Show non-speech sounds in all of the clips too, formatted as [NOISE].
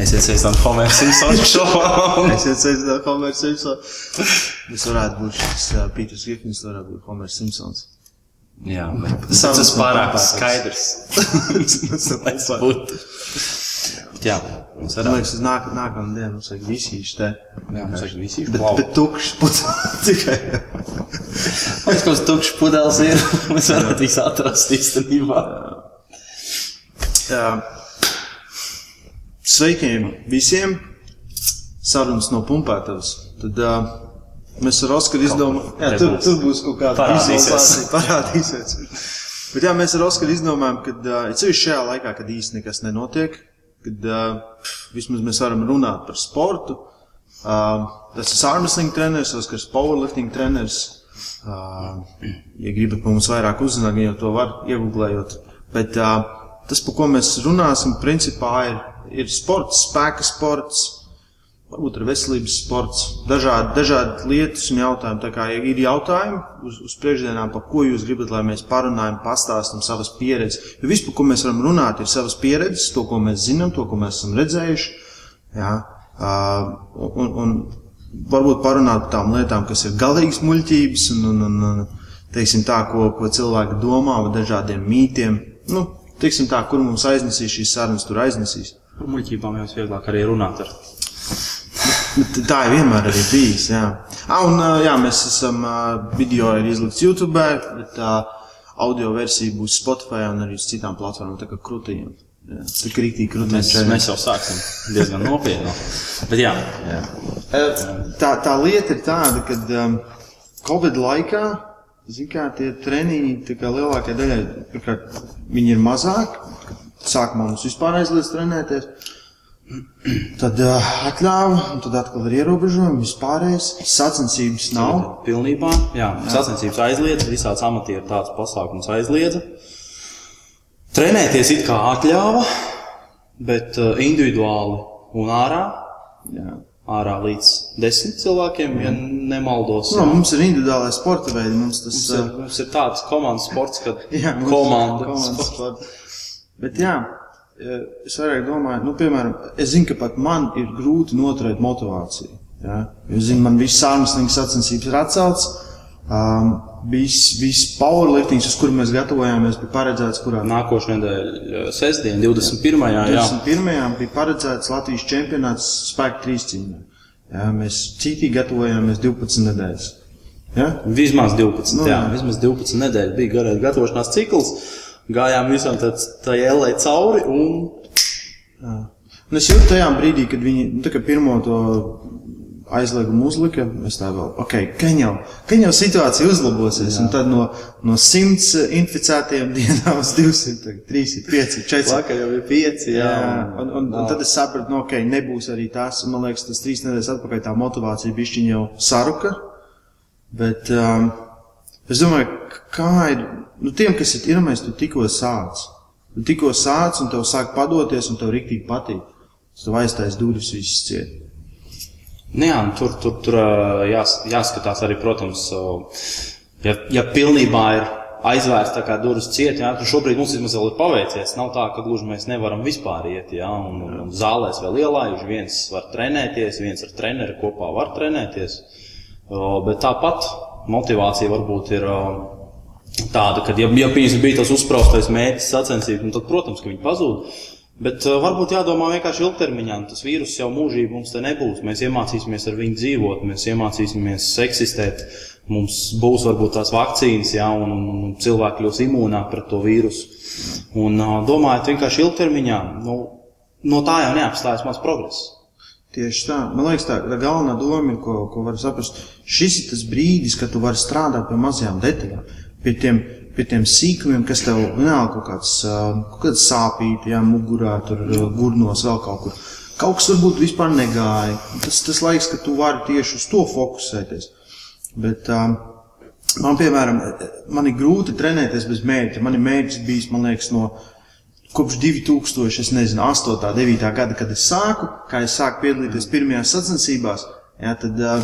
Esiet sveicināti Homer [LAUGHS] Simpsons šovā. Esiet sveicināti Homer Simpsons. Tas varētu būt šis uh, Pīters Grifins, varētu būt Homer Simpsons. Jā, bet tas tas pārāk skaidrs. Tas ir Tas būtu. Jā, mums Man varam. liekas, uz nāk, nākamā diena mums vajag visīši te. Jā, mums vajag visi Bet, bet tukšs puts [LAUGHS] tikai. Mums kaut kas tukšs pudeles ir. [LAUGHS] Mēs varam tīs atrast īstenībā. Jā. Sveikiem visiem! Sarunas no pumpētavas. Tad uh, mēs ar Oskaru izdomājām, jā, tur, tur būs kaut kāda Parādīsies. [LAUGHS] parādīsies. Bet jā, mēs ar Oskaru izdomājām, ka uh, sevišķi šajā laikā, kad īsti nekas nenotiek, kad uh, vismaz mēs varam runāt par sportu. Uh, tas ir armwrestling treneris, Oskars powerlifting treneris. Uh, ja gribat par mums vairāk uzzināt, jau to var iegūglējot. Bet uh, tas, par ko mēs runāsim, principā ir, ir sports, spēka sports, varbūt ir veselības sports, dažādi, dažādi lietas un jautājumi. Tā kā ir jautājumi uz, uz priekšdienām, par ko jūs gribat, lai mēs parunājam, pastāstam savas pieredzes. Jo viss, par ko mēs varam runāt, ir savas pieredzes, to, ko mēs zinām, to, ko mēs esam redzējuši. Jā, uh, un, un varbūt parunāt par tām lietām, kas ir galīgas muļķības un, un, un, un teiksim tā, ko, ko cilvēki domā par dažādiem mītiem. Nu, teiksim tā, kur mums aiznesīs šīs sarunas, tur aiznesīs. Par muļķībām jau vieglāk arī runāt ar. Bet Tā ir vienmēr arī bijis. Jā, ah, un, jā mēs esam video izlikts YouTube, bet tā audio versija būs Spotify un arī uz citām platformām, tā kā krūtīm. Kā rīktīgi krūtīm. Mēs, mēs jau sāksim diezgan nopietni. Bet jā, Jā. Tā, tā lieta ir tāda, ka um, Covid laikā, zin kā, tie treniņi, lielākajai daļai, pirmkārt, viņi ir mazāk, sākumā mums vispār aizliedz trenēties, tad uh, atļāva, un tad atkal ir ierobežojumi, vispārējais, sacensības nav. pilnībā. Jā, sacensības aizliedz, visāds amatieru tāds pasākums aizliedza. Trenēties it kā atļāva, bet uh, individuāli un ārā. Jā. Ārā līdz desmit cilvēkiem, ja nemaldos. No, mums ir individuālais sporta veidi, mums tas Mums ir, mums ir tāds komandas sports, kad [LAUGHS] Jā, komanda. ir komandas sports. Bet jā, eh, es vairāk domāju, nu, piemēram, es zinu, ka pat man ir grūti noturēt motivāciju. Jā? Jo, zinu, man viss ārmeslīgas sacensības ir atcelts. Um, viss, viss powerliftings, uz kuru mēs gatavojāmies, bija paredzēts, kurā Nākošais nedēļa, sestdien, 21. Jā, 21. bija paredzēts Latvijas čempionāts spēku trīscīņā. Jā, mēs citīgi gatavojāmies 12 nedēļas. Ja? Vismaz 12. Nu, jā, jā. vismaz 12 nedēļas bija garais gatavošanās cikls. Gājām visam tad- tai ellē cauri un Un es jūtu tajā brīdī, kad viņi nu, tā pirmo to aizliegumu uzlika, es tā vēl, ok, ka jau, ka jau situācija uzlabosies, Jā. un tad no, no 100 inficētajiem [LAUGHS] dienām uz 200, tagad 300, 500, 400. vakar jau bija 5. Jā, Jā, un, un, un tad es sapratu, nu, ok, nebūs arī un man liekas, tas trīs nedēļas atpakaļ tā motivācija bišķiņ jau saruka, bet um, es domāju, kā ir, nu, tiem, kas ir ieramais, tu tikko sāc. Tu tikko sāc, un tev sāk padoties, un tev riktīgi patīk. Tev aiztais durvis viss ciet. Nu, jā nu, tur, tur, tur jās, jāskatās arī, protams, ja, ja pilnībā ir aizvērsta tā kā durvis ciet, jā, tad šobrīd mums vismaz vēl ir paveicies. Nav tā, ka gluži mēs nevaram vispār iet, jā, un, un, un zālēs vēl ielājuši. Viens var trenēties, viens ar treneri kopā var trenēties. Bet tāpat motivācija varbūt ir ā, tāda, ka, ja, ja piemēram, bija tas uzspraustais mērķis sacensības, nu, tad, protams, ka viņi pazūd. Bet uh, varbūt jādomā vienkārši ilgtermiņā. un Tas vīrus jau mūžīgi mums te nebūs. Mēs iemācīsimies ar viņu dzīvot, mēs iemācīsimies eksistēt. Mums būs varbūt tās vakcīnas, jā, un, un, un cilvēki kļūs imūnāki pret to vīrusu. Un uh, domājot vienkārši ilgtermiņā, nu, no tā jau neapstājas mans progress. Tieši tā. Man liekas, tā, tā galvenā doma ir, ko, ko var saprast. Šis ir tas brīdis, kad tu vari strādāt pie mazajām detaļām, pie tiem, pie tiem sīkumiem, kas tev vienalga kaut kāds, kaut kāds sāpīgi, jā, mugurā, tur gurnos, vēl kaut kur. Kaut kas varbūt vispār negāja. Tas tas laiks, kad tu vari tieši uz to fokusēties. Bet um, man, piemēram, man ir grūti trenēties bez mērķa. Man ir mērķis bijis, man liekas, no kopš 2000, es nezinu, 8. un 9. gada, kad es sāku, kā es sāku piedalīties pirmajās sacensībās, jā, tad, ā,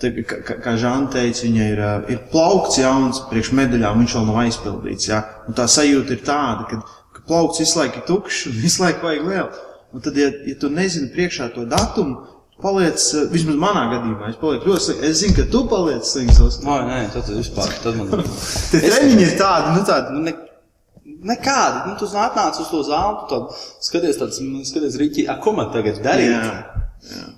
tad kā, kā- Žāna teica, viņa ir, ir plaukts jauns, priekš medaļām viņš vēl nav aizpildīts, jā. Un tā sajūta ir tāda, ka, ka plaukts visu laiku ir tukšs un [LAUGHS] visu laiku vajag lielu. Un tad, ja, ja tu nezini priekšā to datumu, paliec, vismaz manā gadījumā, es palieku ļoti slikti. Es zinu, ka tu paliec slikts. Nē, nē, tad, vispār. Tad man... [LAUGHS] Tie treniņi ir tādi, nu tādi. Nu, ne, nekādi. Nu, tu atnāc uz to zāli, tu tad skaties, tāds, skaties rīķī, a, ko man tagad darīt? Jā, jā.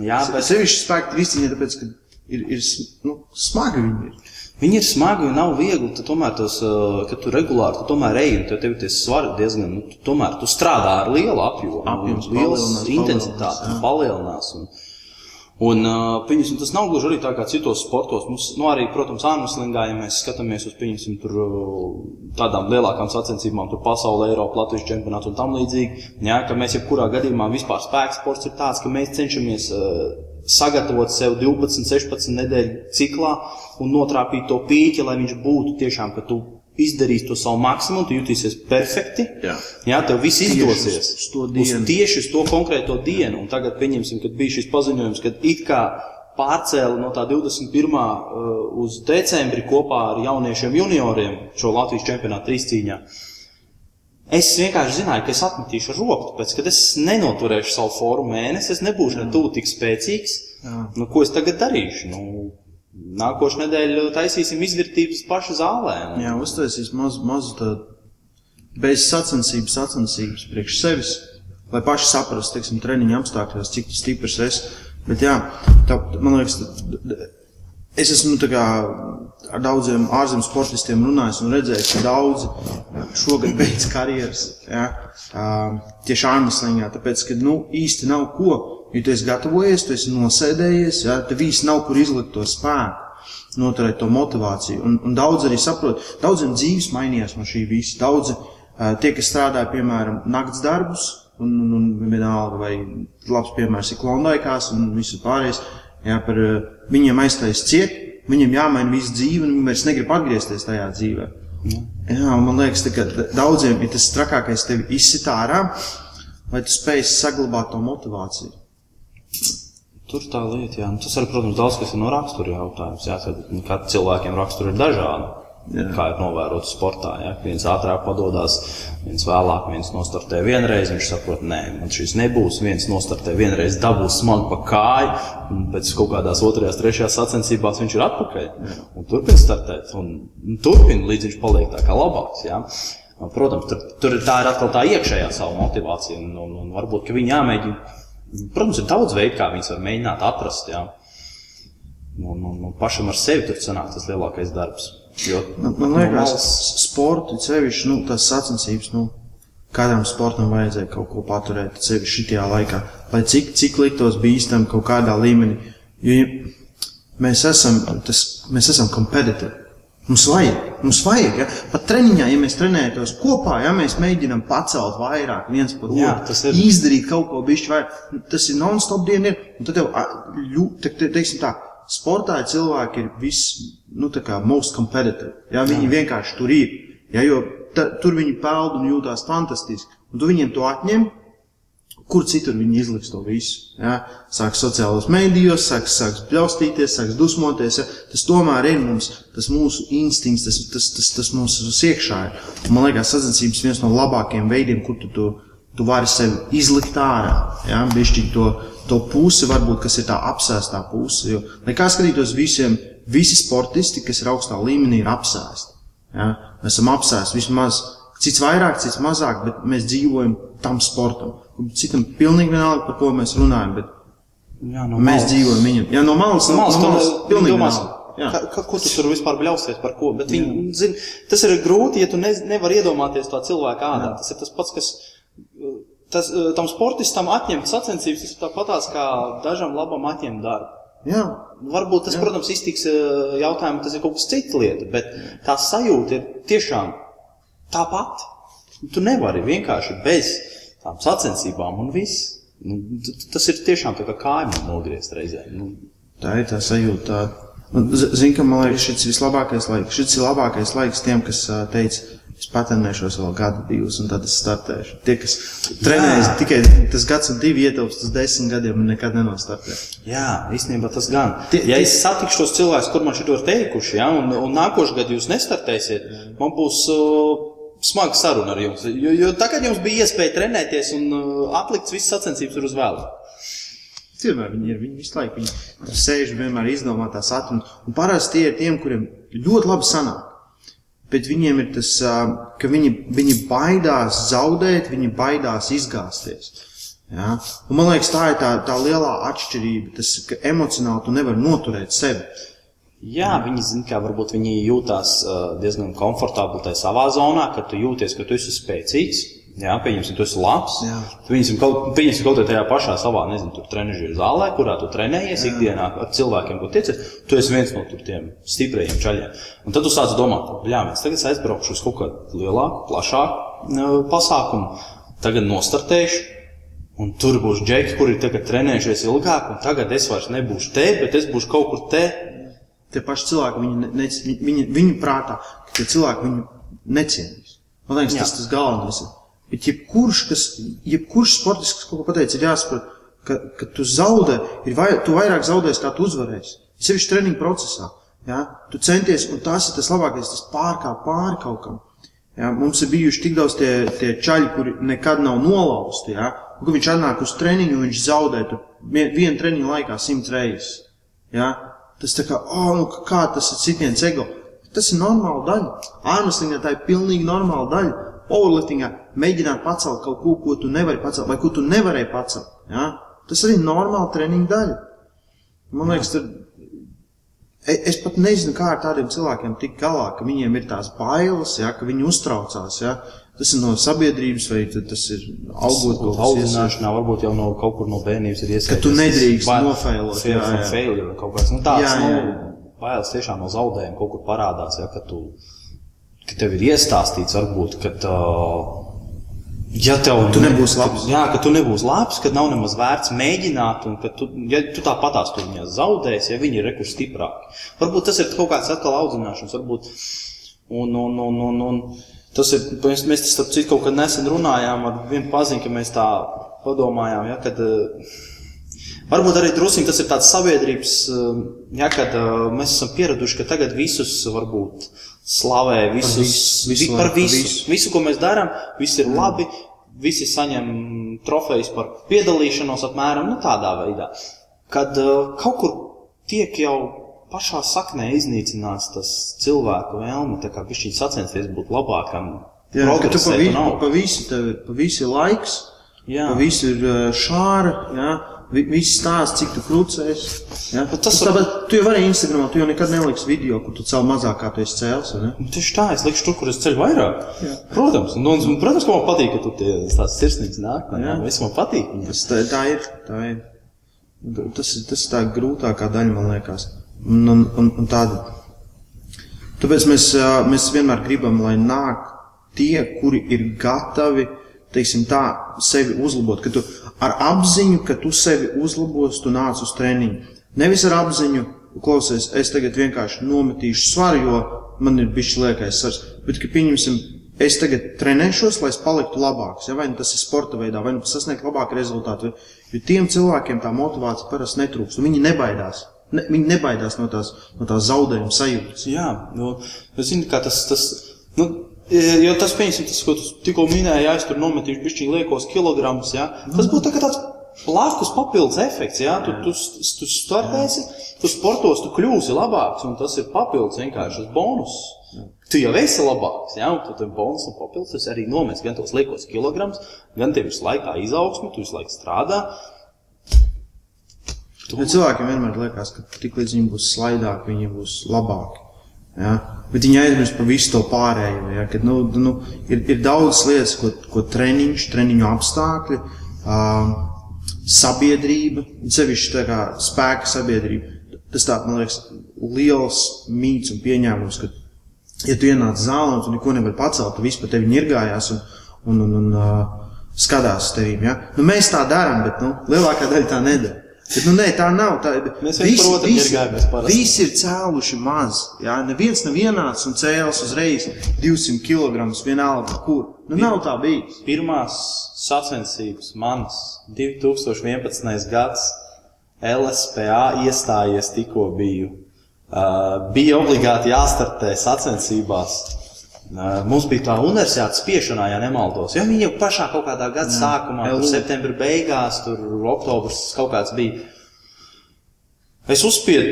Jā, Bet sevišķi spēki trīsciņā, tāpēc, ka ir, ir nu, smagi viņi ir. viņi ir smagi un nav viegli. Tu tomēr tos, uh, kad tu regulāri, tu tomēr ej, un tev, tev tie svari diezgan, nu, tu tomēr tu strādā ar lielu apjomu. Apjoms liels intensitāti, palielinās, palielinās. Un, Un, pieņemsim, tas nav gluži arī tā kā citos sportos. Mums, nu, arī, protams, ārmeslīgā, ja mēs skatāmies uz pieņemsim, tur, tādām lielākām sacensībām, tur pasaulē, Eiropā, Latvijas čempionāts un tam līdzīgi, jā, ka mēs jebkurā gadījumā vispār spēks sports ir tāds, ka mēs cenšamies uh, sagatavot sev 12, 16 nedēļu ciklā un notrāpīt to pīķi, lai viņš būtu tiešām, ka tu izdarīsi to savu maksimumu, tu jutīsies perfekti. Jā. Jā, tev viss Tieši izdosies. uz dienu. Uz tieši uz to konkrēto dienu. Un tagad, pieņemsim, kad bija šis paziņojums, kad it kā pārcēla no tā 21. uh, uz decembri kopā ar jauniešiem junioriem šo Latvijas čempionātu trīscīņā. Es vienkārši zināju, ka es atmetīšu roku, tāpēc, ka es nenoturēšu savu formu mēnesi, es nebūšu ne tuvu tik spēcīgs. Jā. Nu, ko es tagad darīšu? Nu, nākošais nedēļa taisīsim izvērtības pašu zālē. Nu, Jā, uztaisīs mazu, mazu tādu bez sacensības, sacensības priekš sevis, lai paši saprastu, teiksim, treniņa apstākļos, cik stiprs esi. Bet jā, tā, man liekas, tā- es esmu tā kā ar daudziem ārzemju sportistiem runājis un redzējis, ka daudzi šogad [LAUGHS] beidz karjeras. Jā, ā, tieši ārmeslīgā, tāpēc, ka nu, īsti nav ko, jo tu esi gatavojies, tu esi nosēdējies, jā, tev īsti nav kur izlikt to spēku noturēt to motivāciju. Un, un daudz arī saprot, daudziem dzīves mainījās no šī visa. Daudzi uh, tie, kas strādāja, piemēram, nakts darbus, un, un, un vienalga, vai labs piemērs ir klondaikās un visu pārējais, jā, par uh, viņiem aiztais ciet, viņiem jāmaina visu dzīvi, un viņi vairs negrib atgriezties tajā dzīvē. Jā, un man liekas, ka daudziem ir tas trakākais tevi izsit ārā, lai tu spēj saglabāt to motivāciju. Tur tā lieta, jā. Nu, Tas arī, protams, daudz kas ir no rakstura jautājums. Jā, tad, nu, cilvēkiem raksturi ir dažādi. Jā. Kā ir novērots sportā, ja viens ātrāk padodas, viens vēlāk, viens nostartē vienreiz, viņš saprot, nē, man šis nebūs. viens nostartē vienreiz, dabūs smagi pa kāju, un pēc kaut kādās otrajās, trešajās sacensībās viņš ir atpakaļ un turpina startēt. Un, turpina līdz viņš paliek tā kā labāks. Ja? Protams, tur, tur tā ir atkal tā iekšējā savu motivācija, un, un, un varbūt ka viņi jāmēģina. Protams, ir daudz veidu, kā viņas var mēģināt atrast. Ja? Un, un, un pašam ar sevi tur sanāk tas lielākais darbs. Jo, Man, man liekas, malas- sporta sevišķi, nu, tās sacensības, nu, katram sportam vajadzēja kaut ko paturēt sevi šitajā laikā, lai cik, cik liktos bīstam kaut kādā līmenī. Jo mēs esam, tas, mēs esam competitive. Mums vajag, mums vajag, ja? pat treniņā, ja mēs trenējamies kopā, ja mēs mēģinām pacelt vairāk viens par otru, ir. izdarīt kaut ko bišķi vairāk, tas ir non-stop diena, ir, un tad ļu, te, te, teiksim tā, sportā cilvēki ir viss, nu tā kā most competitive, ja, viņi Jā. vienkārši tur ir, ja, jo ta, tur viņi peld un jūtās fantastiski, un tu viņiem to atņem, kur citur viņi izliks to visu. Ja? Sāks sociālos mēdījos, sāks, sāks bļaustīties, sāks dusmoties. Ja? Tas tomēr ir mums, tas mūsu instinkts, tas, tas, tas, tas mūsu iekšā ir. Un, man liekas, sacensības viens no labākajiem veidiem, kur tu, tu, tu vari sevi izlikt ārā. Ja? Bišķi to, to pusi, varbūt, kas ir tā apsēstā puse. Jo, lai kā skatītos visiem, visi sportisti, kas ir augstā līmenī, ir apsēsti. Ja? Mēs esam apsēsti vismaz. Cits vairāk, cits mazāk, bet mēs dzīvojam tam sportam. Citam pilnīgi vienalga, par ko mēs runājam, bet Jā, no mēs malas. dzīvojam viņam. Jā, no malas, No malas, no malas tu pilnīgi domās. Jā. ka, ka, ko tu tur vispār bļausies par ko. Bet viņi, zin, tas ir grūti, ja tu ne, nevari iedomāties to cilvēku ādā. Tas ir tas pats, kas tas, eh, tam sportistam atņemt sacensības, tas tāpatās kā dažam labam atņemt darbu. Jā, Varbūt tas, protams, iztiks eh, jautājumu, tas ir kaut kas cits lieta, bet tā sajūta ir tiešām tāpat. Tu nevari vienkārši bez tām sacensībām un viss. Nu, tas ir tiešām tā kā kājām nogriezt reizē. Nu, tā ir tā sajūta. Tā. Un z- Zini, ka man liekas, šis ir vislabākais laiks. Šis ir labākais laiks tiem, kas teica, es patrenēšos vēl gadu, divus, un tad es startēšu. Tie, kas trenējas tikai tas gads un divi ietilpst uz desmit gadiem un nekad nenostartē. Jā, īstenībā tas gan. Tie- ja tie- es satikšu tos cilvēkus, kur man šito ir teikuši, ja, un, un nākošais gads jūs nestartēsiet, man būs uh, smaga saruna ar jums. Jo, jo tagad jums bija iespēja trenēties un uh, atlikt visas sacensības uz vēlu. Cilvēki viņi ir, viņi visu laiku viņi sēž vienmēr izdomā tās atrunas. Un parasti tie ir tiem, kuriem ļoti labi sanāk. Bet viņiem ir tas, ka viņi, viņi baidās zaudēt, viņi baidās izgāzties. Ja? Un man liekas, tā ir tā, tā lielā atšķirība, tas, ka emocionāli tu nevari noturēt sevi. Jā, viņi zina, ka varbūt viņi jūtās diezgan komfortabli tajā savā zonā, ka tu jūties, ka tu esi spēcīgs. Jā, pieņemsim, tu esi labs. Jā. Pieņemsim, kaut, pieņemsim kaut kādā pašā savā, nezinu, trenižera zālē, kurā tu trenējies Jā. ikdienā ar cilvēkiem, ko tiecies. Tu esi viens no tiem stiprajiem čaļiem. Un tad tu sāc domāt, jā, mēs tagad aizbraukšu uz kaut kādu lielāku, plašāku pasākumu. Tagad nostartēšu. Un tur būs džeki, kuri tagad trenējušies ilgāk, un tagad es vairs nebūšu te, bet es būšu kaut kur te. Tie paši cilvēki, viņi, ne, viņi, viņi, viņu prātā, ka tie cilvēki viņu necienīs. Man liekas, Jā. tas tas galvenais ir. Bet jebkurš, kas, jebkurš sportists, kas kaut ko pateica, ir jāsaprot, ka, ka tu zaudē, ir vai, tu vairāk zaudēsi, kā tu uzvarēsi. Sevišķi treniņu procesā. Ja? Tu centies, un tas ir tas labākais, tas pārkāp pāri kaut kam. Ja? Mums ir bijuši tik daudz tie, tie čaļi, kuri nekad nav nolausti. Ja? Un, kad viņš atnāk uz treniņu, viņš zaudē vien, vienu treniņu laikā simts reizes. Ja? Tas tā kā, oh, nu, kā tas ir citiens ego. Tas ir normāla daļa. Ārmeslīgā tā ir pilnīgi normāla daļa powerliftingā mēģināt pacelt kaut ko, ko tu nevari pacelt, vai ko tu nevarēji pacelt. Ja? Tas arī ir normāla treniņa daļa. Man liekas, tur, es pat nezinu, kā ar tādiem cilvēkiem tikt galā, ka viņiem ir tās bailes, ja? ka viņi uztraucās. Ja? Tas ir no sabiedrības, vai tas ir augot kaut kādā audzināšanā, varbūt jau no kaut kur no bērnības ir iesaistīts. Ka tu nedrīkst nofailot. Jā, jā. Failure, kaut kāds, nu tāds, jā, jā. nu, bailes tiešām no zaudējuma kaut kur parādās, ja, ka tu ka tev ir iestāstīts, varbūt, ka uh, ja tev tu nebūsi labs, jā, ka tu nebūsi labs, ka nav nemaz vērts mēģināt, un ka tu, ja tu tāpatās tu viņas zaudēsi, ja viņi ir rekur stiprāki. Varbūt tas ir kaut kāds atkal audzināšanas, varbūt, un, un, un, un, un tas ir, mēs, mēs tas, starp citu, kaut kad nesen runājām ar vienu paziņu, ka mēs tā padomājām, ja, kad, uh, Varbūt arī druskuļi tas ir tāds sabiedrības, ja, kad uh, mēs esam pieraduši, ka tagad visus varbūt slavē, visus, par visu, visu, par visu, visu. visu, ko mēs darām, viss ir labi, visi saņem trofejas par piedalīšanos apmēram nu, tādā veidā. Kad uh, kaut kur tiek jau pašā saknē iznīcināts tas cilvēku vēlme, tā kā viņš sacensties būt labākam. Jā, tu pa, vi, pa visu, tev, pa visu laiks, jā. pa visu ir šāra, jā, Viss stāsta, cik tu krucējies. Ja? Tas var... tāpēc, tu jau vari Instagramā, tu jau nekad neliksi video, kur tu cēl mazāk, kā tu esi cēlis. Nu, tieši tā, es likšu tur, kur es ceļu vairāk. Jā. Protams, un, un, un, protams, ka man patīk, ka tu tie tās sirsnīgs nāk. Jā, viss man patīk. Tas tā, tā ir, tā ir. Tas, tas ir tā grūtākā daļa, man liekas. Un, un, un, un tāda. Tāpēc mēs, mēs vienmēr gribam, lai nāk tie, kuri ir gatavi, teiksim tā, sevi uzlabot. Ka tu, ar apziņu, ka tu sevi uzlabos, tu nāc uz treniņu. Nevis ar apziņu, klausies, es tagad vienkārši nometīšu svaru, jo man ir bijis liekais svars, bet, ka pieņemsim, es tagad trenēšos, lai es paliktu labāks. Ja? Vai nu tas ir sporta veidā, vai nu sasniegt labāku rezultātu. Jo tiem cilvēkiem tā motivācija parasti netrūkst, un viņi nebaidās. Ne, viņi nebaidās no tās, no tās zaudējuma sajūtas. Jā, zinu, kā tas, tas nu, Jo tas, pieņemsim, tas, ko tu tikko minēji, ja es tur nometīšu bišķiņu liekos kilogramus, ja, tas būtu tā tāds blakus papildus efekts, ja, tu, tu, tu startēsi, tu sportos, tu kļūsi labāks, un tas ir papildus vienkārši bonus. Tu jau esi labāks, ja, un tu tam bonus un papildus, tas arī nomets gan tos liekos kilogramus, gan tev visu laikā izaugsmi, tu visu laiku strādā. Tu... Ja cilvēkiem vienmēr liekas, ka tik līdz viņi būs slaidāki, viņi būs labāki. Ja? Bet viņi aizmirst par visu to pārējo. Ja? Kad, nu, nu, ir, ir daudz lietas, ko, ko treniņš, treniņu apstākļi, uh, sabiedrība, sevišķi spēka sabiedrība. Tas tā, man liekas, liels mīts un pieņēmums, ka, ja tu ienāc zālē un tu neko nevari pacelt, tu viss par tevi ņirgājās un, un, un, un uh, skatās uz tevīm. Ja? Nu, mēs tā darām, bet nu, lielākā daļa tā nedara. Bet, nu, nē, tā nav. Tā, Mēs visi, protam, visi, visi ir cēluši maz. Jā? Neviens nav ienācis un cēlis uzreiz 200 kg vienalga, kur. Nu, nav tā bijis. Pirmās sacensības manas 2011. gads LSPA iestājies tikko biju. Uh, bija obligāti jāstartē sacensībās. Mums bija tā universitāte spiešanā, ja nemaldos. Ja viņi jau pašā kaut kādā gada sākumā, tur septembra beigās, tur oktobris kaut kāds bija. Es uzspiedu,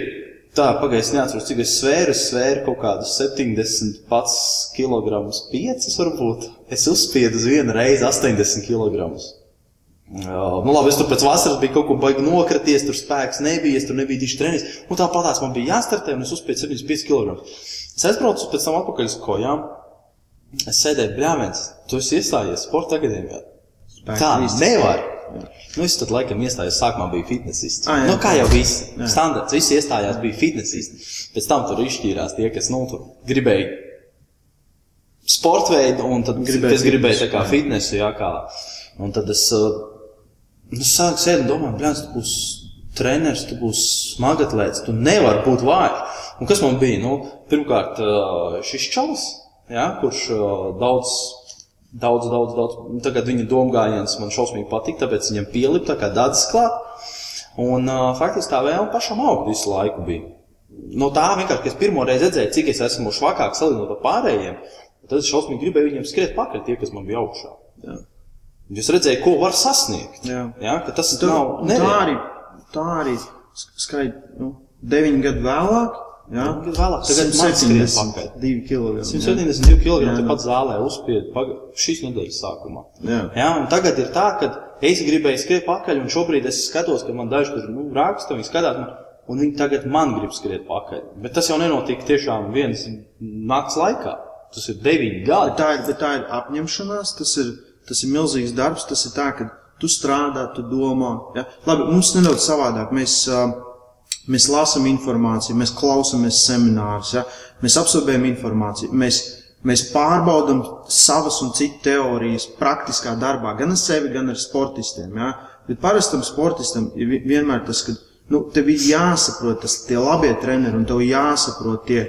tā pagaidzi neatceros, cik es svēru, es svēru kaut kādus 70 pats kilogramus, 5 varbūt. Es uzspiedu uz vienu reizi 80 kilogramus. Jā, nu labi, es tur pēc vasaras biju kaut ko baigi nokraties, tur spēks nebija, es tur nebiju tieši treniņš. Un tāpat man bija jāstartē, un es uzspiedu 75 kg. Es aizbraucu pēc tam atpakaļ uz kojām. Es sēdēju bļāviens, tu esi iestājies sporta akadēmijā. Tā nevar. Nu, es tad laikam iestājos, sākumā biju fitnesists. Ah, jā. nu, kā jau visi. Standarts, visi iestājās, bija fitnesisti. Pēc tam tur izšķīrās tie, kas, nu, tur gribēja sporta veidu, un tad Gribēja es gribēju tā kā fitnesu, jā, kā. Un tad es, uh, es sāku sēdēt un domāju, bļāns, tu būsi treneris, tu būsi smagatlēts, tu nevari būt vājš. Un kas man bija? Nu, pirmkārt, uh, šis čalis, jā, kurš daudz, daudz, daudz, daudz, tagad viņa domgājiens man šausmīgi patīk, tāpēc viņam pielip tā kā dadzes klāt. Un uh, faktiski tā vēlme pašam augt visu laiku bija. No tā vienkārši, ka es pirmo reizi redzēju, cik es esmu švakāks salīdzinot ar pārējiem, tad es šausmīgi gribēju viņiem skriet pakaļ tie, kas man bija augšā. Jā. Jūs redzējāt, ko var sasniegt. Jā. Ja, ka tas Tā, nav un tā nereāli. arī, tā arī skaidri, nu, deviņi gadu vēlāk. Jā, Gadu vēlāk, tagad man skrien pakaļ. 2 kg. 172 kg Jā. tepat zālē uzspiedu paga- šīs nedēļas sākumā. Jā. Ja, un tagad ir tā, ka es gribēju skriet pakaļ, un šobrīd es skatos, ka man daži tur nu, raksta, viņi skatās, man, un viņi tagad man grib skriet pakaļ. Bet tas jau nenotika tiešām vienas nakts laikā. Tas ir deviņi gadi. tā ir, tā ir apņemšanās, tas ir, tas ir milzīgs darbs, tas ir tā, ka tu strādā, tu domā. Ja? Labi, mums nedaudz savādāk. Mēs, ā, mēs lasām informāciju, mēs klausāmies seminārus, ja? mēs absorbējam informāciju, mēs, mēs pārbaudām savas un citu teorijas praktiskā darbā, gan ar sevi, gan ar sportistiem. Ja? Bet parastam sportistam ir vi- vienmēr tas, ka nu, tev ir jāsaprot tas, tie labie treneri un tev jāsaprot tie,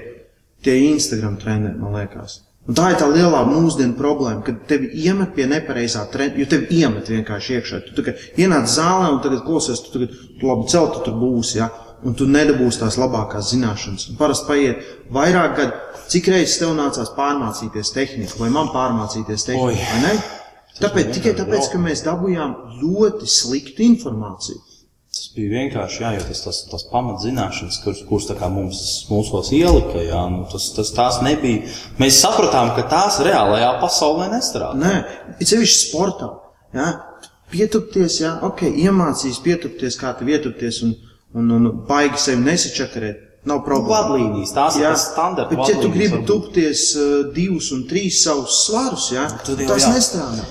tie Instagram treneri, man liekas. Un tā ir tā lielā mūsdienu problēma, kad tevi iemet pie nepareizā trenda, jo tevi iemet vienkārši iekšā. Tu tagad ienāc zālē un tagad klausies, tu tagad tu labi celt, tu tur būsi, ja? Un tu nedabūsi tās labākās zināšanas. Un parasti paiet vairāk gadu, cik reizes tev nācās pārmācīties tehniku, vai man pārmācīties tehniku, vai ne? Tāpēc, tikai tāpēc, ka mēs dabūjām ļoti sliktu informāciju. Tas bija vienkārši jā, jo tas, tas, tas pamatzināšanas, kuras, kuras tā kā mums mūsos ielika, jā, nu, tas, tas tās nebija. Mēs sapratām, ka tās reālajā pasaulē nestrādā. Nē, it sevišķi sportā. Ja? Pietupties, ja? ok, iemācīs pietupties, kā tev ietupties un, un, un baigi sevi nesačakarēt. Nav problēma. Vadlīnijas, tās ir Jā, tas standarta bet, ja tu gribi varbūt. tupties uh, divus un trīs savus svarus, ja, Tad jau tas jā. nestrādā.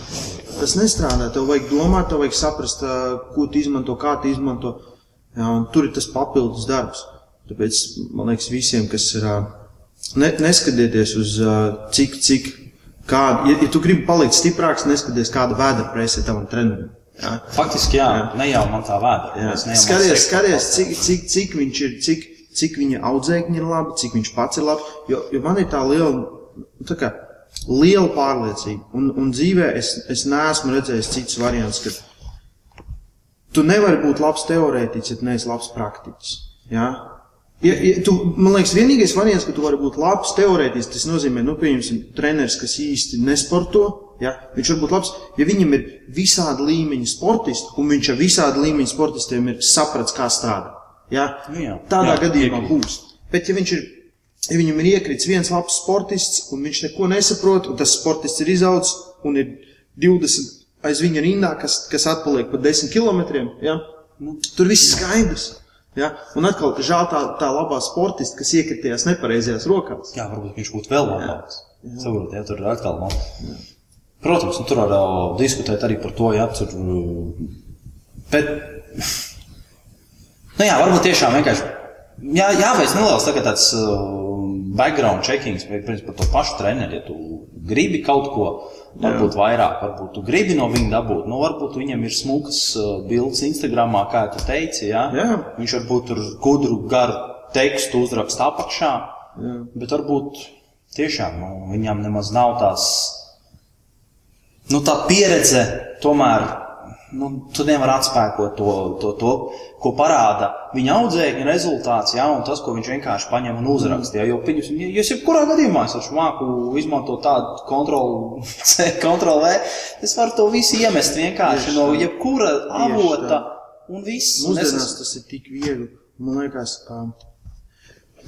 Tas nestrādā. Tev vajag domāt, tev vajag saprast, uh, ko tu izmanto, kā tu izmanto. Jā, tur ir tas papildus darbs. Tāpēc man liekas, visiem, kas ir. Uh, ne, neskatieties uz uh, cik, cik, kāda. Ja, ja tu gribi palikt stiprāks, neskaties, kāda vēdra presē tavam trenerim. Jā. Faktiski, jā, ne jau man tā vēda. Jā. Skaties, skaties cik, cik, cik viņš ir, cik, cik viņa audzēkņi ir labi, cik viņš pats ir labi. Jo, jo man ir tā liela, tā kā, liela pārliecība. Un, un dzīvē es, es neesmu redzējis citus variantus, ka tu nevari būt labs teorētiķis, ja neesi labs praktiķis. Ja? Ja, ja tu, man liekas, vienīgais variants, ka tu vari būt labs teorētiķis, tas nozīmē, nu, pieņemsim, treneris, kas īsti nesporto. Ja? Viņš var būt labs, ja viņam ir visādi līmeņi sportisti, un viņš ar visādi līmeņi sportistiem ir sapratis, kā strādāt. Ja? Nu jā. Tādā Jā, gadījumā piekrītu. būs. Bet, ja viņš ir, ja viņam ir iekrits viens labs sportists, un viņš neko nesaprot, un tas sportists ir izaudzis, un ir 20 aiz viņa rindā, kas, kas atpaliek pa 10 km, ja? tur viss skaidrs. Ja? Un atkal, žēl tā, tā labā sportista, kas iekritījās nepareizajās rokās. Jā, varbūt viņš būtu vēl labāks. Saprotiet, ja tur ir atkal. No. Protams, un tur var uh, diskutēt arī par to, ja tur. uh, Bet. Nu jā, varbūt tiešām vienkārši. Jā, jāveic neliels tagad tāds uh, background checkings vai principā, par to pašu treneri. Ja tu gribi kaut ko, varbūt vairāk, varbūt tu gribi no viņa dabūt. Nu, varbūt viņam ir smukas uh, bildes Instagramā, kā tu teici. Ja? Jā. Viņš varbūt tur gudru, garu tekstu uzraksta apakšā. Jā. Bet varbūt tiešām nu, viņam nemaz nav tās nu, tā pieredze, tomēr nu, tu nevari atspēkot to, to, to, ko parāda viņa audzēkņa rezultāts, jā, un tas, ko viņš vienkārši paņem un uzraksta. Jā, jo, pieņemsim, ja, ja es jebkurā gadījumā es māku izmantot tādu kontrolu, [LAUGHS] C, kontrolu V, es varu to visu iemest vienkārši no jebkura avota un viss. Mūsdienās tas ir tik viegli. Man liekas, ā, tā,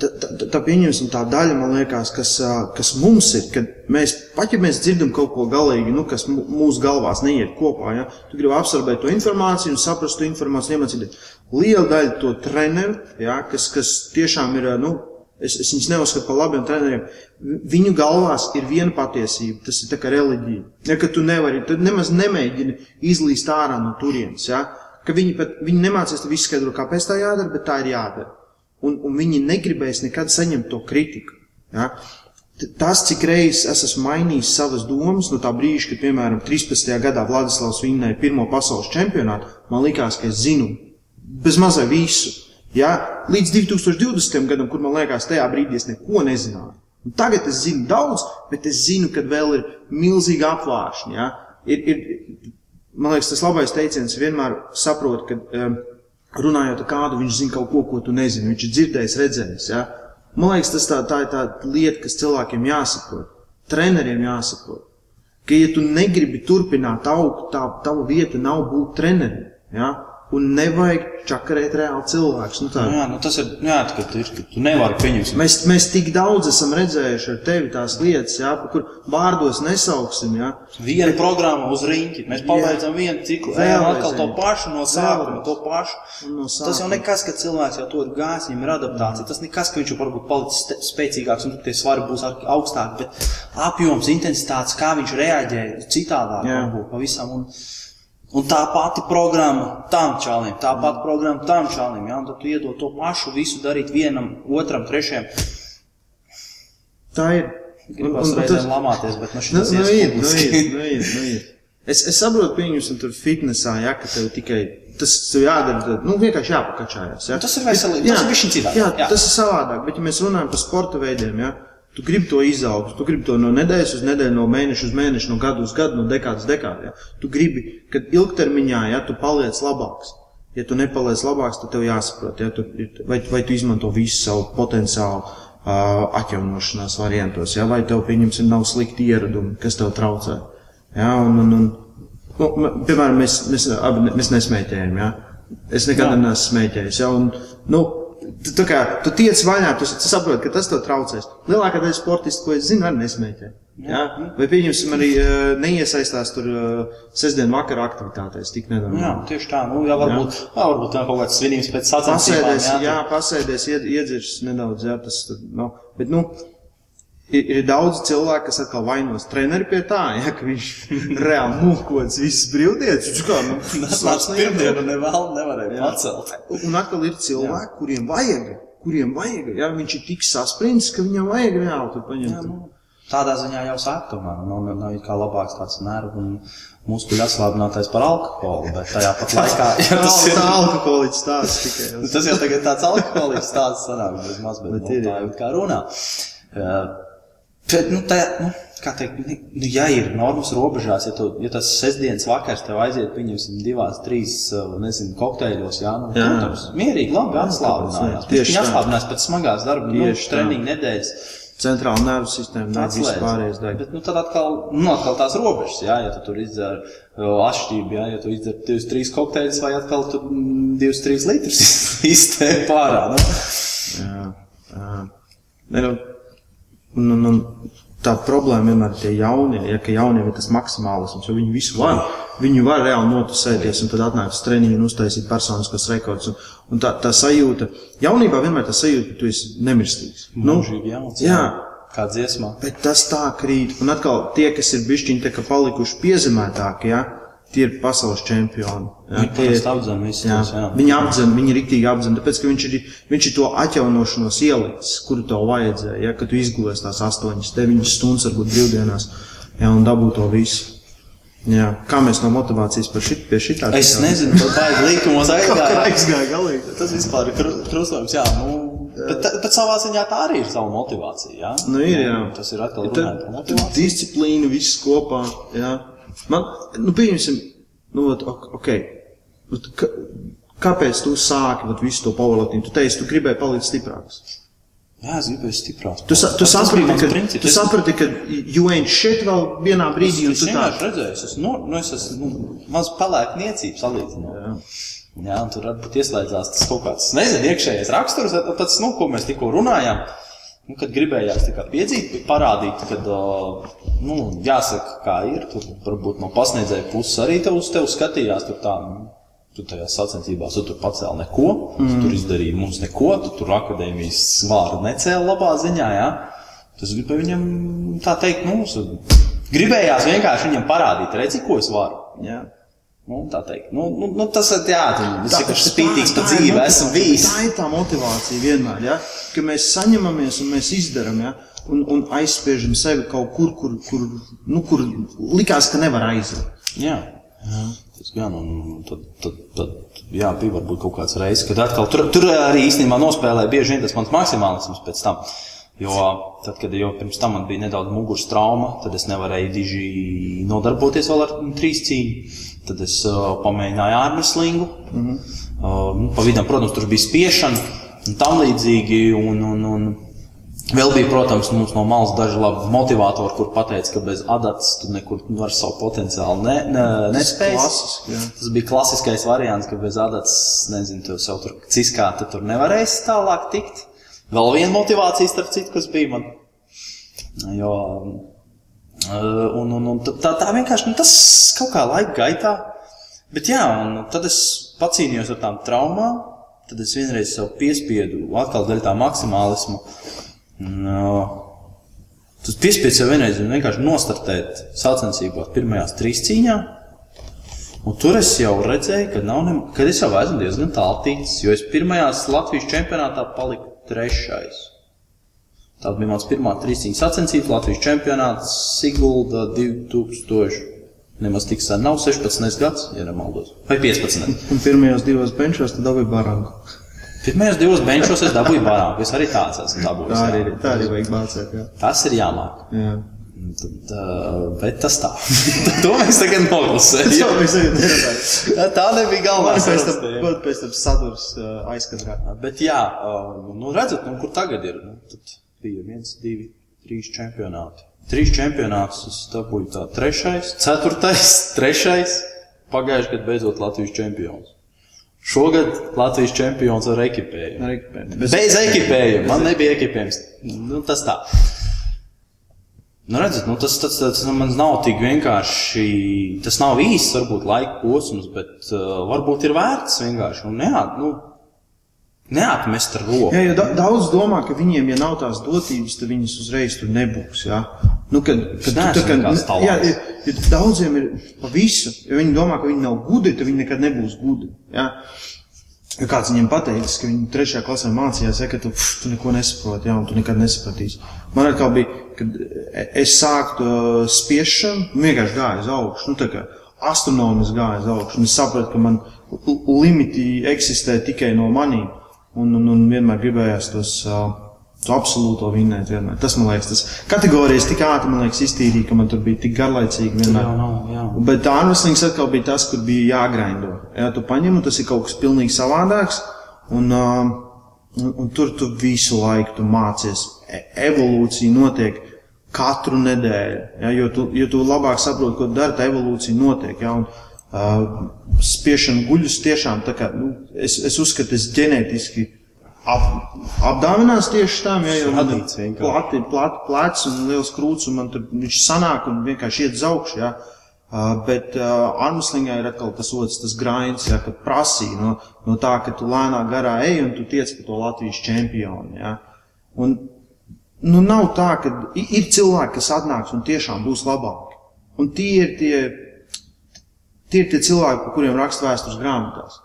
tā, tā- tā pieņemsim tā daļa, man liekas, kas, kas mums ir, kad mēs, pat ja mēs dzirdam kaut ko galīgi, nu, kas mūsu galvās neiet kopā, ja, tu gribi absorbēt to informāciju un saprast to informāciju, iemācīties. Liela daļa to treneru, ja, kas, kas tiešām ir, nu, es, es viņus neuzskatu par labiem treneriem, vi- viņu galvās ir viena patiesība, tas ir tā kā reliģija. Ja, ka tu nevari, tad nemaz nemēģini izlīst ārā no turienes, ja, ka viņi pat, viņi nemācīs tev izskaidrot, kāpēc tā jādara, bet tā ir jādara. Un, un viņi negribēs nekad saņemt to kritiku. Ja? Tas, cik reizes es esmu mainījis savas domas, no tā brīža, kad, piemēram, 13. gadā Vladislavs vinnēja pirmo pasaules čempionātu, man likās, ka es zinu bez mazai visu. Ja? Līdz 2020. gadam, kur man liekas, tajā brīdī es neko nezināju. Un tagad es zinu daudz, bet es zinu, ka vēl ir milzīgi apvāršņi. Ja? Ir, ir, man liekas, tas labais teiciens vienmēr saprot, ka um, runājot ar kādu, viņš zina kaut ko, ko tu nezini. Viņš ir dzirdējis, redzējis. Ja? Man liekas, tas tā, tā ir tā lieta, kas cilvēkiem jāsaprot, treneriem jāsaprot. Ka, ja tu negribi turpināt augt, tā tava vieta nav būt trenerim. Ja? Un nevajag čakarēt reāli cilvēkus. Nu, tā, Nu, jā, nu, tas ir, jā, ka tu, ir, ka tu nevari pieņemt. Mēs, mēs tik daudz esam redzējuši ar tevi tās lietas, jā, kur vārdos nesauksim. Jā. Vienu programmu uz rīņķi. Mēs pabeidzam vienu ciklu. Ejam atkal to pašu no sākuma, to pašu. No Tas jau sākuma. nekas, ka cilvēks jau to ir gājis, viņam ir adaptācija. Tas nekas, ka viņš jau varbūt palicis spēcīgāks un tie svari būs augstāki, bet apjoms, intensitātes, kā viņš reaģē citādāk, varbūt pavisam. Un, un tā pati programma tam čalim, tā pati programma tam čalim, ja? un tad tu iedod to pašu visu darīt vienam, otram, trešajam. Tā ir. Gribas reizēm lamāties, bet nu Nu, šis nu, ies ir, nu, ir, nu, ir, nu, ir. Es, es saprotu, pieņemsim, tur fitnesā, ja, ka tev tikai tas tev jādara, tad, nu, vienkārši jāpakačājas. Ja. Nu, tas ir veselīgi, tas ir bišķiņ citādāk, Jā, jā. tas ir savādāk, bet ja mēs runājam par sporta veidiem, ja, tu gribi to izaugt, tu gribi to no nedēļas uz nedēļu, no mēneša uz mēnešu, no gada uz gadu, no dekādas uz dekādu. Ja. Tu gribi, ka ilgtermiņā, ja tu paliec labāks. Ja tu nepaliec labāks, tad tev jāsaprot, ja tu, vai, vai tu izmanto visu savu potenciālu uh, atjaunošanās variantos, ja, vai tev, pieņemsim, nav slikti ieradumi, kas tev traucē. Ja, un, un, un, nu, piemēram, mēs, mēs, abi, mēs nesmēķējam, ja. Es nekad neesmu smēķējis, ja, un, nu, tu, tā kā, tu tiec vaļā, tu, tu saproti, ka tas tev traucēs. Lielākā daļa sportistu, ko es zinu, arī nesmēķē. Ja? Vai pieņemsim arī uh, neiesaistās tur uh, sestdien vakara aktivitātēs, tik nedaudz. Jā, tieši tā. Nu, jā, varbūt, jā. Jā, varbūt tā kaut kāds svinības pēc sacensībām. Pasēdēs, jā, jā pasēdēs, ied, iedzers nedaudz, jā, tas, tad, nu, bet, nu, ir, ir daudz cilvēku, kas atkal vainos treneri pie tā, ja, ka viņš [LAUGHS] reāli mūkots visas brīvdienas. Viņš kā, nu, [LAUGHS] Tas pirmdienu nevēl, nevarēja pacelt. Un atkal ir cilvēki, kuriem vajag, kuriem vajag, ja viņš ir tik saspringts, ka viņam vajag reāli tur paņemt. Jā, nu, tādā ziņā jau sāk tomēr. Nav, nav, nav kā labāks tāds nervu un muskuļu atslābinātais par alkoholu, bet tajā pat [LAUGHS] laikā, ja tas Tas ir. ir alkoholiķis stāsts tikai. Nu, Tas jau tagad tāds alkoholiķis tāds sanāk, bez maz, bet, Bet nu, ir, tā jā. jau kā runā. Uh, Bet, nu, tā, nu, kā teikt, nu, nu, ja ir normas robežās, ja, tu, ja tas sestdienas vakars tev aiziet, pieņemsim, divās, trīs, uh, nezinu, kokteļos, jā, nu, Jā. protams, mierīgi, labi atslābinājās. Tieši atslābinājās pēc smagās darba, nu, treniņa nedēļas. Centrāla nervu sistēma, nav viss pārējais Atslēdz. daļa. Bet nu, tad atkal, nu, atkal tās robežas, jā, ja tu tur izdzer uh, atšķirību, jā, ja tu izdzer divus, trīs kokteļus vai atkal tu mm, divus, trīs litrus [LAUGHS] iztēri pārā. Nu. Jā, jā. Ne, nu, un, un, un tā problēma vienmēr ir tie jaunie, ja ka jauniem ir tas maksimālisms, jo viņi visu var. Viņi var reāli notusēties un tad atnākt uz treniņu un uztaisīt personiskos rekordus. Un, un tā, tā sajūta, jaunībā vienmēr tā sajūta, ka tu esi nemirstīgs. Nu, Mūžīgi jauns. jā. Kā dziesmā. Bet tas tā krīt. Un atkal tie, kas ir bišķiņi tā kā palikuši piezemētāki, ja, tie ir pasaules čempioni. Ja, Viņi, protams, apdzen visus Jā, jā. Viņi apdzen, viņi rīktīgi apdzen, tāpēc, ka viņš ir, viņš ir to atjaunošanos ielicis, kuru tev vajadzēja, ja, kad tu izgulies tās 8, 9 stundas, varbūt brīvdienās, ja, un dabū to visu. Jā. Kā mēs no motivācijas par šit, pie šitā Es tikām? nezinu, pat baigi līkumos Kā aizgāja. aizgāja galīgi. Tas vispār ir kru- krustojums, jā. Nu, bet, bet savā ziņā tā arī ir sava motivācija, jā. Nu, ir, jā. Tas ir atkal runājot par motivāciju. Disciplīna, viss kopā. Jā. Man, nu, pieņemsim, Nu, ot, ok. Ot, ka, kāpēc tu sāki ot, visu to powerlifting? Tu teici, tu gribēji palikt stiprāks. Jā, es gribēju stiprāks. Tu, sa, tu, Tas- saprati, ka, princips. tu Es- saprati, ka you ain't shit vēl vienā brīdī, un Es tu tā. vienkārši redzēju, es esmu, nu, nu, es esmu nu, maz pelēk niecības salīdzinot. Jā. Jā, un tur varbūt ieslēdzās tas kaut kāds, nezinu, iekšējais raksturs, tas, nu, ko mēs tikko runājām. Nu, kad gribējās piedzīt, parādīt, kad, ā, nu, jāsaka, kā ir, tur varbūt no pasniedzēja puses arī tev uz tevi skatījās, tur tā, nu, tu tajās sacensībās, tu tur pacēli neko, mm. tu tur izdarīji mums neko, tu tur akadēmijas svāru necēli labā ziņā, jā. Tas gribēja viņam, tā teikt, nu, gribējās vienkārši viņam parādīt, redzi, ko es varu. Jā. Nu, tā teikt, nu, nu, nu tas ir jā, tas ir tā- spītīgs pa tā ir dzīvi, motivācija. esmu bijis. Tā ir tā motivācija vienmēr, ja? ka mēs saņemamies un mēs izdarām, ja? un, un aizspiežam sevi kaut kur, kur, kur, nu, kur likās, ka nevar aiziet. Jā, jā. tas gan, un tad, tad, tad jā, bija varbūt kaut kāds reizes, kad atkal tur, tur arī īstenībā nospēlēja bieži vien tas mans maksimālisms pēc tam. Jo tad, kad jau pirms tam man bija nedaudz muguras trauma, tad es nevarēju diži nodarboties vēl ar trīs cīņu. Tad es uh, pamēģināju ārmeslingu. Mm -hmm. uh, nu, pa vidam, protams, tur bija spiešana un tam līdzīgi. Un, un, un, Vēl bija, protams, mums no malas daži labi motivatori, kur pateica, ka bez adatas tu nekur vairs savu potenciālu ne, ne, nespēj. klasiski, jā. Tas bija klasiskais variants, ka bez adatas, nezinu, tu sev tur ciskā, tu tur nevarēsi tālāk tikt. Vēl viena motivācija, starp citu, kas bija man. Jo, un, un, un tā, tā vienkārši, nu, tas kaut kā laika gaitā. Bet jā, un tad es pacīnījos ar tām traumām, tad es vienreiz sev piespiedu atkal daļu tā maksimālismu. Un, uh, Tas piespiedu sev vienreiz vienkārši nostartēt sacensībās pirmajās trīs cīņās. Un tur es jau redzēju, ka, ne, ka es jau esmu diezgan tālu ticis, jo es pirmajās Latvijas čempionātā paliku trešais. Tā bija mans pirmā trīscīņa sacensība, Latvijas čempionāts Sigulda 2000. Nemaz tik sen nav 16 gads, ja nemaldos. Vai 15. [LAUGHS] Un pirmajos divos benčos tad dabūja barangu. Pirmajos divos benčos es dabūju barāku. Es arī tāds esmu dabūjis. Tā jā. arī, tā arī vajag mācīt. Jā. Tas ir jāmāk. Jā. Tad, bet tas tā. [LAUGHS] to mēs tagad noklusējam. Tā, nebija galvenā Man pēc tam, sadurs aizkadrā. Bet, jā, uh, nu, redzat, nu, kur tagad ir. Nu, tad bija viens, divi, trīs čempionāti. Trīs čempionātus es dabūju tā trešais, ceturtais, [LAUGHS] trešais. Pagājušajā gadā beidzot Latvijas čempions. Šogad Latvijas čempions ar ekipējumu. Ar ekipējumu. Bez, Bez ekipējuma. Man nebija ekipējums. Nu, tas tā. Nu, redziet, nu, tas, tas, tas nu, man nav tik vienkārši. Tas nav īsts, varbūt laika posms, bet uh, varbūt ir vērts vienkārši. Nu, neat, nu, neatmest ar roku. Jā, jo da daudz domā, ka viņiem, ja nav tās dotības, tad viņas uzreiz tur nebūs. Jā. Nu, kad, kad, tu, tā, kad, jā, ja, ja daudziem ir pa visu, ja viņi domā, ka viņi nav gudri, tad viņi nekad nebūs gudri. Jā. Ja kāds viņiem pateicis, ka viņi trešajā klasē mācījās, ja, ka tu, pf, tu neko nesaproti, jā, un tu nekad nesapratīsi. Man atkal bija, kad es sāku uh, spiešanu, vienkārši gāju uz augšu. Nu, tā kā astronomiski gāju uz augšu, un es sapratu, ka man limiti eksistē tikai no maniem. Un, un, un vienmēr gribējās tos uh, to absolūto vinnēt. Vienmēr. Tas man liekas, tas kategorijas tik ātri man liekas iztīrīja, ka man tur bija tik garlaicīgi vienmēr. Jā, nav, jā. Bet tā ārveslings atkal bija tas, kur bija jāgraindo. Jā, tu paņem, un tas ir kaut kas pilnīgi savādāks. Un, uh, un, un tur tu visu laiku tu mācies. E evolūcija notiek katru nedēļu. Jā, jo, tu, jo tu labāk saproti, ko tu dari, tā evolūcija notiek. Jā, un, spiešana guļus tiešām tā kā, nu, es, es uzskatu, es ģenētiski ap, apdāvinās tieši tam, ja jau Radīts plati, plati plecs un liels krūts, un man tur viņš sanāk un vienkārši iet uz augšu. Ja? Uh, bet uh, armslingā ir atkal tas otrs, tas grinds, ja, kad prasīja no, no tā, ka tu lēnā garā ej un tu tiec par to Latvijas čempionu. Ja? Un, nu, nav tā, ka ir cilvēki, kas atnāks un tiešām būs labāki. Un tie ir tie, tie, ir tie cilvēki, par kuriem raksta vēstures grāmatās.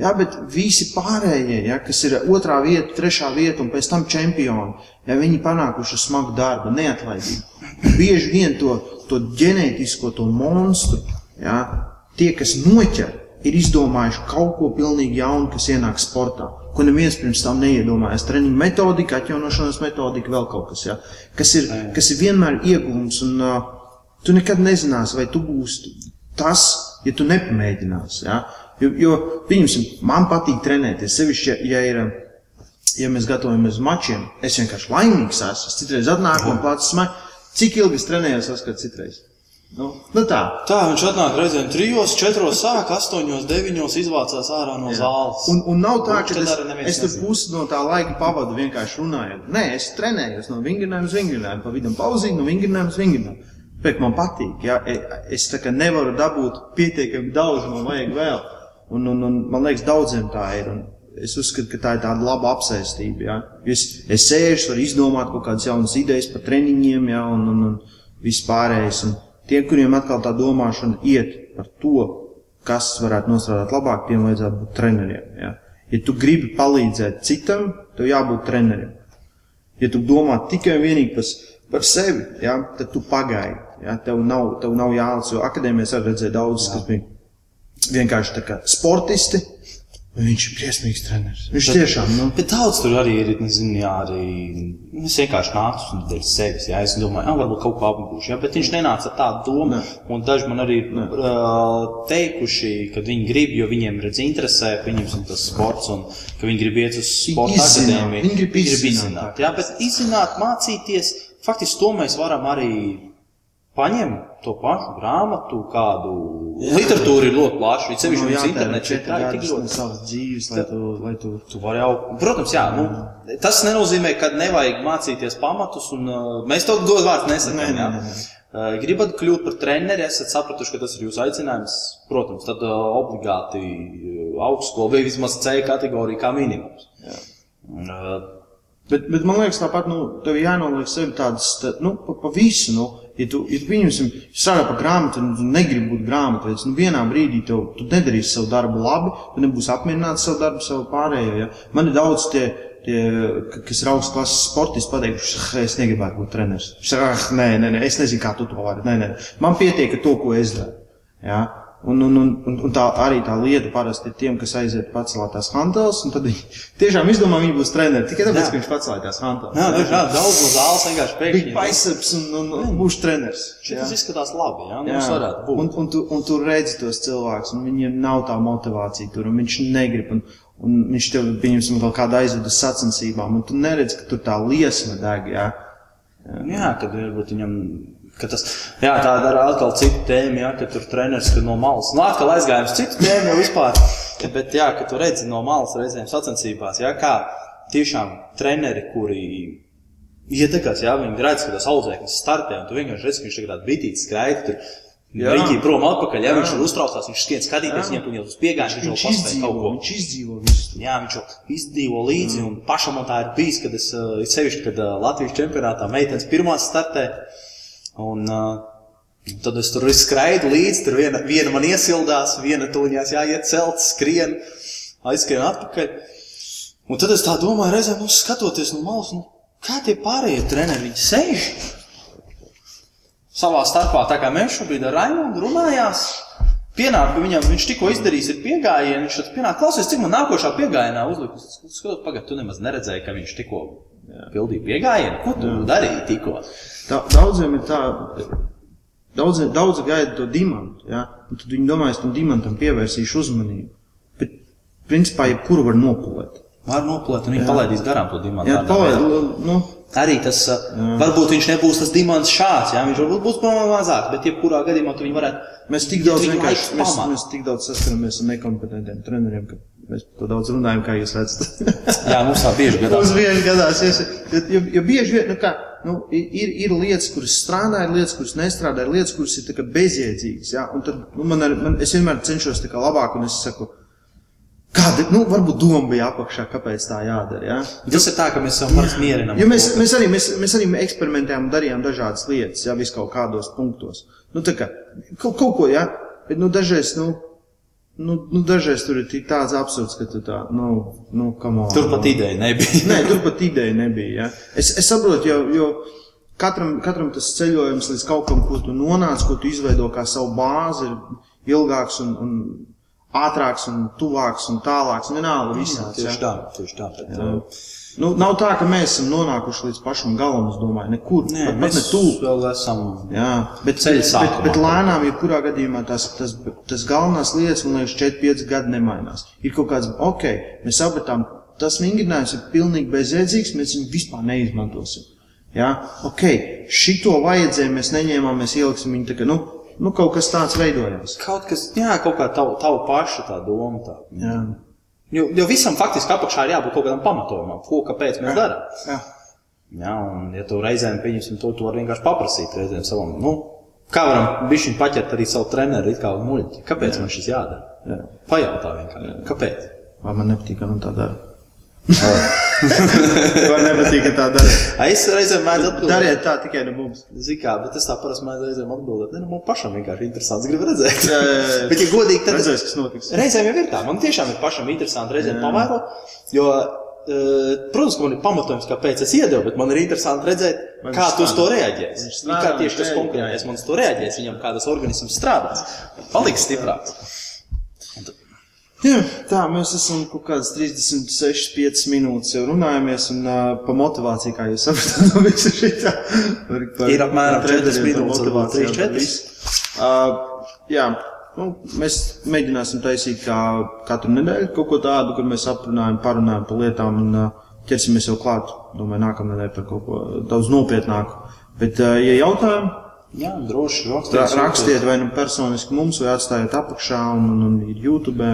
Jā, bet visi pārējie, ja, kas ir otrā vieta, trešā vieta un pēc tam čempioni, ja viņi panākuši smagu darbu, neatlaidību. Bieži vien to, to ģenētisko, to monstru, ja, tie, kas noķer, ir izdomājuši kaut ko pilnīgi jaunu, kas ienāk sportā, ko neviens pirms tam neiedomājās. Treniņa metodika, atjaunošanas metodika, vēl kaut kas, ja, kas, ir, kas ir vienmēr iegūms. Un, uh, tu nekad nezināsi, vai tu būsi tas, ja tu nepamēģināsi. Ja? Jo, jo pieņemsim, man patīk trenēties. Sevišķi, ja, ja, ir, ja mēs gatavojamies mačiem, es vienkārši laimīgs esmu. Es citreiz atnāku un plācu smēju. Cik ilgi es trenējos, saskatu citreiz? Nu, nu tā. Tā viņš atnāk reizēm trijos, četros, sāk, astoņos, deviņos izvācās ārā no Jā. zāles. Un, un nav tā, ka es, es tur pusi no tā laika pavadu vienkārši runājot. Nē, es trenējos no vingrinājuma uz vingrinājumu, pa vidam pauzīt no vingrinājuma uz vingrinājumu. Bet man patīk, ja es tā kā nevaru dabūt pietiekami daudz, man vajag vēl. Un, un, un man liekas, daudziem tā ir. Un es uzskatu, ka tā ir tāda laba apsēstība. Ja? Es, es sēžu, varu izdomāt kaut kādas jaunas idejas par treniņiem, ja? un, un, un viss pārējais. Un tie, kuriem atkal tā domāšana iet par to, kas varētu nostrādāt labāk, tiem vajadzētu būt treneriem. Ja, ja tu gribi palīdzēt citam, tev jābūt trenerim. Ja tu domā tikai un vienīgi par, par sevi, ja, tad tu pagaidi. Ja, tev nav, tev nav jālasa, jo akadēmijās arī redzēja daudzus, kas bija vienkārši tā kā sportisti. Viņš ir briesmīgs treneris. Viņš bet, tiešām nu. Bet daudz tur arī ir. Nezinu, jā, arī es vienkārši nācu dēļ sevis. Jā, es domāju, ah, varbūt kaut ko apgūšu. Jā, bet viņš nenāca ar tādu domu. Ne. Un daži man arī ne. uh, teikuši, ka viņi grib, jo viņiem redz interesē, ka viņiem ir tas sports un ka viņi grib iet uz sporta akadēmiju. Viņi. Grib izzināt jā, bet izzināt, mācīties, faktiski to mēs varam arī paņem to pašu grāmatu, kādu jā, literatūru ir ļoti plaša. Viņa sevišķi uz interneta ir tā, tik ļoti savas dzīves, lai tu, lai tu... tu vari jau. Protams, jā, nu, tas nenozīmē, ka nevajag mācīties pamatus, un uh, mēs to godu vārdu nesakām. Nē, nē, nē. Uh, gribat kļūt par treneri, esat sapratuši, ka tas ir jūsu aicinājums. Protams, tad uh, obligāti uh, augstskola vai vismaz C kategorija kā minimums. Jā. Uh, bet, bet man liekas, tāpat, nu, tev jānoliek sevi tādas, tā, nu, pa, pa visu, nu, Ja tu, ja tu pieņemsim, strādā par grāmatu, un tu negribi būt grāmatvedis, nu vienā brīdī tev, tu nedarīsi savu darbu labi, tu nebūsi apmierināts savu darbu, savu pārējo. Ja? Man ir daudz tie, tie kas ir augsts klases sportisti, pateikuši, ka es negribētu būt treneris. Viņš saka, ah, nē, nē, nē, es nezinu, kā tu to vari. Nē, nē, man pietiek ar to, ko es daru. Ja? Un, un, un, un, un tā arī tā lieta parasti ir tiem, kas aiziet pacelāt tās hanteles, un tad viņi tiešām izdomā, viņi būs treneri tikai tāpēc, ka viņš pacelāja tās hanteles. Jā, jā, jā, daudz no zāles vienkārši pēkšņi. Viņa biceps un, un, un būs treneris. Tas izskatās labi, jā, nu, jā. varētu būt. Un, un, tu, un tu redzi tos cilvēkus, un viņiem nav tā motivācija tur, un viņš negrib. Un, un viņš tev, pieņemsim, vēl kādu aizved uz sacensībām, un tu neredzi, ka tur tā liesma deg, jā. Jā, jā kad varbūt viņam Tas, jā, tā ir atkal cita tēma, ja, ka tur treneris no malas. Nu, atkal aizgājums citu tēmu vispār. Bet, jā, ka tu redzi no malas reizēm sacensībās, ja, kā tiešām treneri, kuri ietekās, ja viņi redz, ka tas audzēknis startē, un tu vienkārši redz, ka viņš tagad brīdīt skraida. Tur, Viņi prom atpakaļ, ja jā. viņš ir uztraucās, viņš skrien skatīties, viņam tur jau uz piegājuši, viņš, viņš jau pastāv kaut ko. Viņš izdzīvo visu. Jā, viņš jau izdzīvo līdzi, jā. un pašam man tā ir bijis, kad es, sevišķi, kad Latvijas čempionātā meitenes pirmās startē, Un, uh, Tad es tur skraidu līdzi, tur viena, viena man iesildās, viena tuļņās jāiet celt, skrien, aizskrien atpakaļ. Un tad es tā domāju, reizēm, nu, skatoties no malas, nu, kā tie pārējie treneri, viņi sēž savā starpā, tā kā mēs šobrīd ar Raimondu runājās. Pienāk, viņam, viņš tikko izdarījis ir piegājienu, viņš pienāk, klausies, cik man nākošā piegājienā uzlikus. Skatot, pagad, tu nemaz neredzēji, ka viņš tikko pildīja piegājienu. Ko tu darīji tikko? Daudziem ir tā, daudzi, daudzi gaida to dimantu, ja? un tad viņi domā, es tam dimantam pievērsīšu uzmanību. Bet, principā, jebkuru var nopulēt. Var nopulēt, un viņi palaidīs garām to dimantu. Jā, palaid, nu, Arī tas, jā. varbūt viņš nebūs tas dimants šāds, jā, viņš varbūt būs mazāk, bet jebkurā gadījumā viņi varētu. Mēs tik daudz vienkārši, mēs, mēs tik daudz saskaramies ar nekompetentiem treneriem, ka mēs to daudz runājam, kā jūs redzat. jā, mums tā bieži gadās. mums bieži gadās, jo, jo, jo bieži vien, nu kā, nu, ir, ir lietas, kuras strādā, ir lietas, kuras nestrādā, ir lietas, kuras ir bezjēdzīgas. Ja? Un tad nu, man, ar, man, es vienmēr cenšos labāk, un es saku, Kāda, nu, varbūt doma bija apakšā, kāpēc tā jādara. Ja? Tas ir tā, ka mēs esam parasti mierinām. Jo mēs, mēs, arī, mēs, mēs arī eksperimentējām darījām dažādas lietas, ja vis kaut kādos punktos. Nu, tā kā, kaut, kaut ko, ja, bet, nu, dažreiz, nu, Nu, nu, dažreiz tur ir tāds absurds, ka tu tā, nu, nu on, Turpat ideja nebija. Nē, turpat ideja nebija. Ja? Es, es saprotu, jo, jo katram, katram tas ceļojums līdz kaut kam, ko tu nonāc, ko tu izveido kā savu bāzi, ir ilgāks un, un ātrāks un tuvāks un tālāks. Vienalga visāds. Tieši tā, tieši tā. Bet, jā. Nu, nav tā, ka mēs esam nonākuši līdz pašam galam, es domāju, nekur. Nē, pat, pat mēs ne tuvu. vēl esam. Jā, bet, Ceļa bet, sākumā. bet lēnām, jebkurā gadījumā, tas, tas, tas galvenās lietas, man liekas, 4-5 gadi nemainās. Ir kaut kāds, ok, mēs sapratām, tas vingrinājums ir pilnīgi bezjēdzīgs, mēs viņu vispār neizmantosim. Jā, ok, šito vajadzēja, mēs neņēmām, mēs ieliksim viņu kā, nu, nu kaut kas tāds veidojās. Kaut kas, jā, kaut kā tavu, tavu pašu tā doma. Tā. Jā, Jo, jo visam faktiski apakšā ir jābūt kaut kādam pamatojumam, ko kāpēc mēs darām. jā. Jā, un ja tu reizēm pieņemsim to, tu vari vienkārši paprasīt reizēm savam. Nu, kā varam bišķiņ paķert arī savu treneru it kā muļķi? Kāpēc man šis jādara? Jā. Pajautā vienkārši. Kāpēc? Vai man nepatīk, ka man tā dara? [LAUGHS] [LAUGHS] Vai nepatīk, ka tā dara? Es reizēm mēdzu atbildēt. Dariet tā tikai no mums. Zini kā, bet es tā parasti mēdzu reizēm atbildēt. Ne, nu, man pašam vienkārši interesants, gribu redzēt. Jā, jā, jā. bet, ja godīgi, tad Redzēs, kas notiks. Reizēm jau ir tā, man tiešām ir pašam interesanti reizēm pavērot, jo, eh, protams, man ir pamatojums, kāpēc es iedevu, bet man ir interesanti redzēt, Vai kā tu uz to reaģēsi. Kā tieši tas konkrētais man uz to reaģēs, viņam kā tas organisms strādās, paliks stiprāks. Jā, tā mēs esam kaut kādas 36, 5 minūtes jau runājamies, un uh, par motivāciju, kā jūs saprotat, no visa šitā. Par, par, Ir apmēram par treneriem, 4 par minūtes, varbūt motivāciju, 3, par 4. visu. Uh, jā, nu, mēs mēģināsim taisīt kā katru nedēļu kaut ko tādu, kur mēs aprunājam, parunājam par lietām un uh, ķersimies jau klāt, domāju, nākamnedēļ par kaut ko daudz nopietnāku. Bet, uh, ja jautājumi, Jā, droši Ra- rakstiet. Rakstiet vai nu personiski mums, vai atstājiet apakšā, un, un, un YouTube.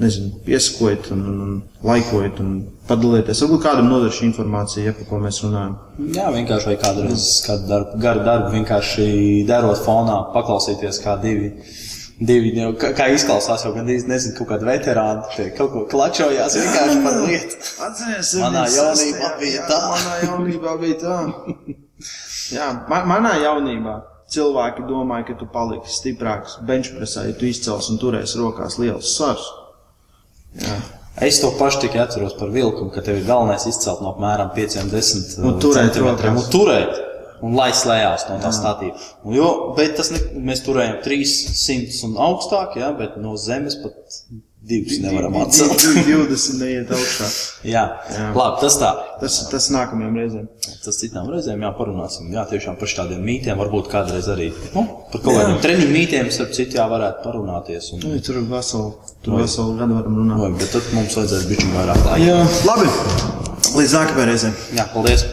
Nezinu, piesakojiet, un, un, un laikojiet, un padalieties. Varbūt kādam noder šī informācija, ja par ko mēs runājam. Jā, vienkārši vai kādreiz kādu darbu, garu darbu vienkārši darot fonā, paklausīties kā divi. Divi, jau, kā, kā izklausās, jau gandrīz nezinu, kaut kāda veterāna te kaut ko klačojās vienkārši par lietu. Atcerieties, Manā jaunībā bija tā. Manā jaunībā bija tā. Jā, man, manā jaunībā cilvēki domāja, ka tu paliksi stiprāks benchpresā, ja tu izcels un turēsi rokās liels svars. Jā. Es to pašu tikai atceros par vilkumu, ka tev ir galvenais izcelt no apmēram 5-10 Un turēt centimetriem rokās. un turēt. Un lai slēdzās no tā statīva. Un Jo, bet tas ne, mēs turējām 300 un augstāk, jā, bet no zemes pat divus nevaram atcelt. 20 neiet augšā. [LAUGHS] Jā, jā. labi, tas tā. Tas, tas nākamajam reizēm. Tas citām reizēm jāparunāsim. Jā, tiešām par šādiem mītiem, varbūt kādreiz arī nu, par kaut kādiem treniņu mītiem, starp citu, jā, varētu parunāties. Un, Nu, tur veselu, tur veselu gadu varam runāt. Vai, bet tad mums vajadzēs bišķiņ vairāk laika. Jā, labi. Līdz nākamajai reizei. Jā, paldies!